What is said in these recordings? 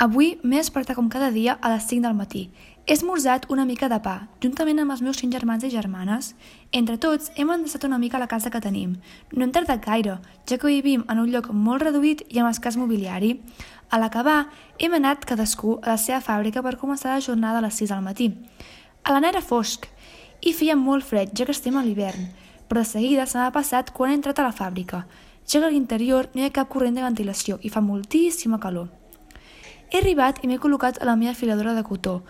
Avui m'he despertat com cada dia a les 5 del matí. He esmorzat una mica de pa, juntament amb els meus cinc germans i germanes. Entre tots, hem endreçat una mica la casa que tenim. No hem tardat gaire, ja que vivim en un lloc molt reduït i amb escàs mobiliari. A l'acabar, hem anat cadascú a la seva fàbrica per començar la jornada a les 6 del matí. A l'anar era fosc i feia molt fred, ja que estem a l'hivern, però de seguida se m'ha passat quan he entrat a la fàbrica, ja que a l'interior no hi ha cap corrent de ventilació i fa moltíssima calor. He arribat i m'he col·locat a la meva filadora de cotó,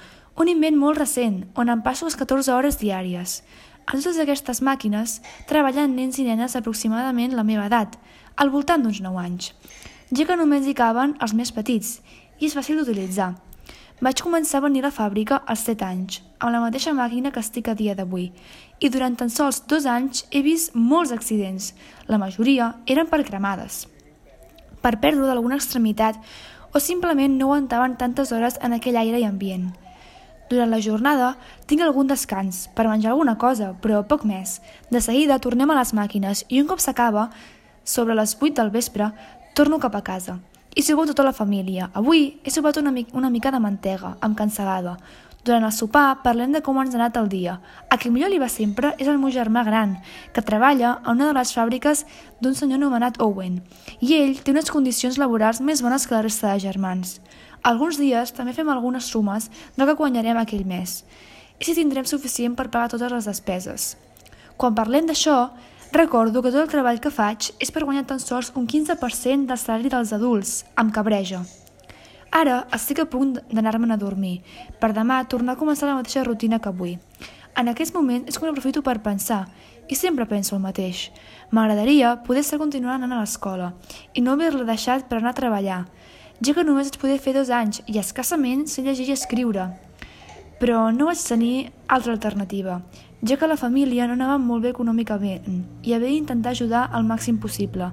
un invent molt recent, on em passo les 14 hores diàries. A totes aquestes màquines treballen nens i nenes aproximadament la meva edat, al voltant d'uns 9 anys, ja que només hi caben els més petits i és fàcil d'utilitzar. Vaig començar a venir a la fàbrica als 7 anys, amb la mateixa màquina que estic a dia d'avui, i durant tan sols dos anys he vist molts accidents. La majoria eren per cremades. Per perdre d'alguna extremitat o simplement no aguantaven tantes hores en aquell aire i ambient. Durant la jornada tinc algun descans per menjar alguna cosa, però poc més. De seguida tornem a les màquines i un cop s'acaba, sobre les 8 del vespre, torno cap a casa. I sigo tota la família. Avui he sopat una, mica, una mica de mantega, amb cansalada, durant el sopar parlem de com ens ha anat el dia. A qui millor li va sempre és el meu germà gran, que treballa a una de les fàbriques d'un senyor anomenat Owen, i ell té unes condicions laborals més bones que la resta de germans. Alguns dies també fem algunes sumes del que guanyarem aquell mes, i si tindrem suficient per pagar totes les despeses. Quan parlem d'això, recordo que tot el treball que faig és per guanyar tan sols un 15% del salari dels adults, amb cabreja. Ara estic a punt d'anar-me'n a dormir, per demà tornar a començar la mateixa rutina que avui. En aquest moment és quan aprofito per pensar, i sempre penso el mateix. M'agradaria poder estar continuant anant a l'escola i no haver-la deixat per anar a treballar, ja que només vaig poder fer dos anys i escassament sé llegir i escriure. Però no vaig tenir altra alternativa, ja que la família no anava molt bé econòmicament i havia d'intentar ajudar al màxim possible.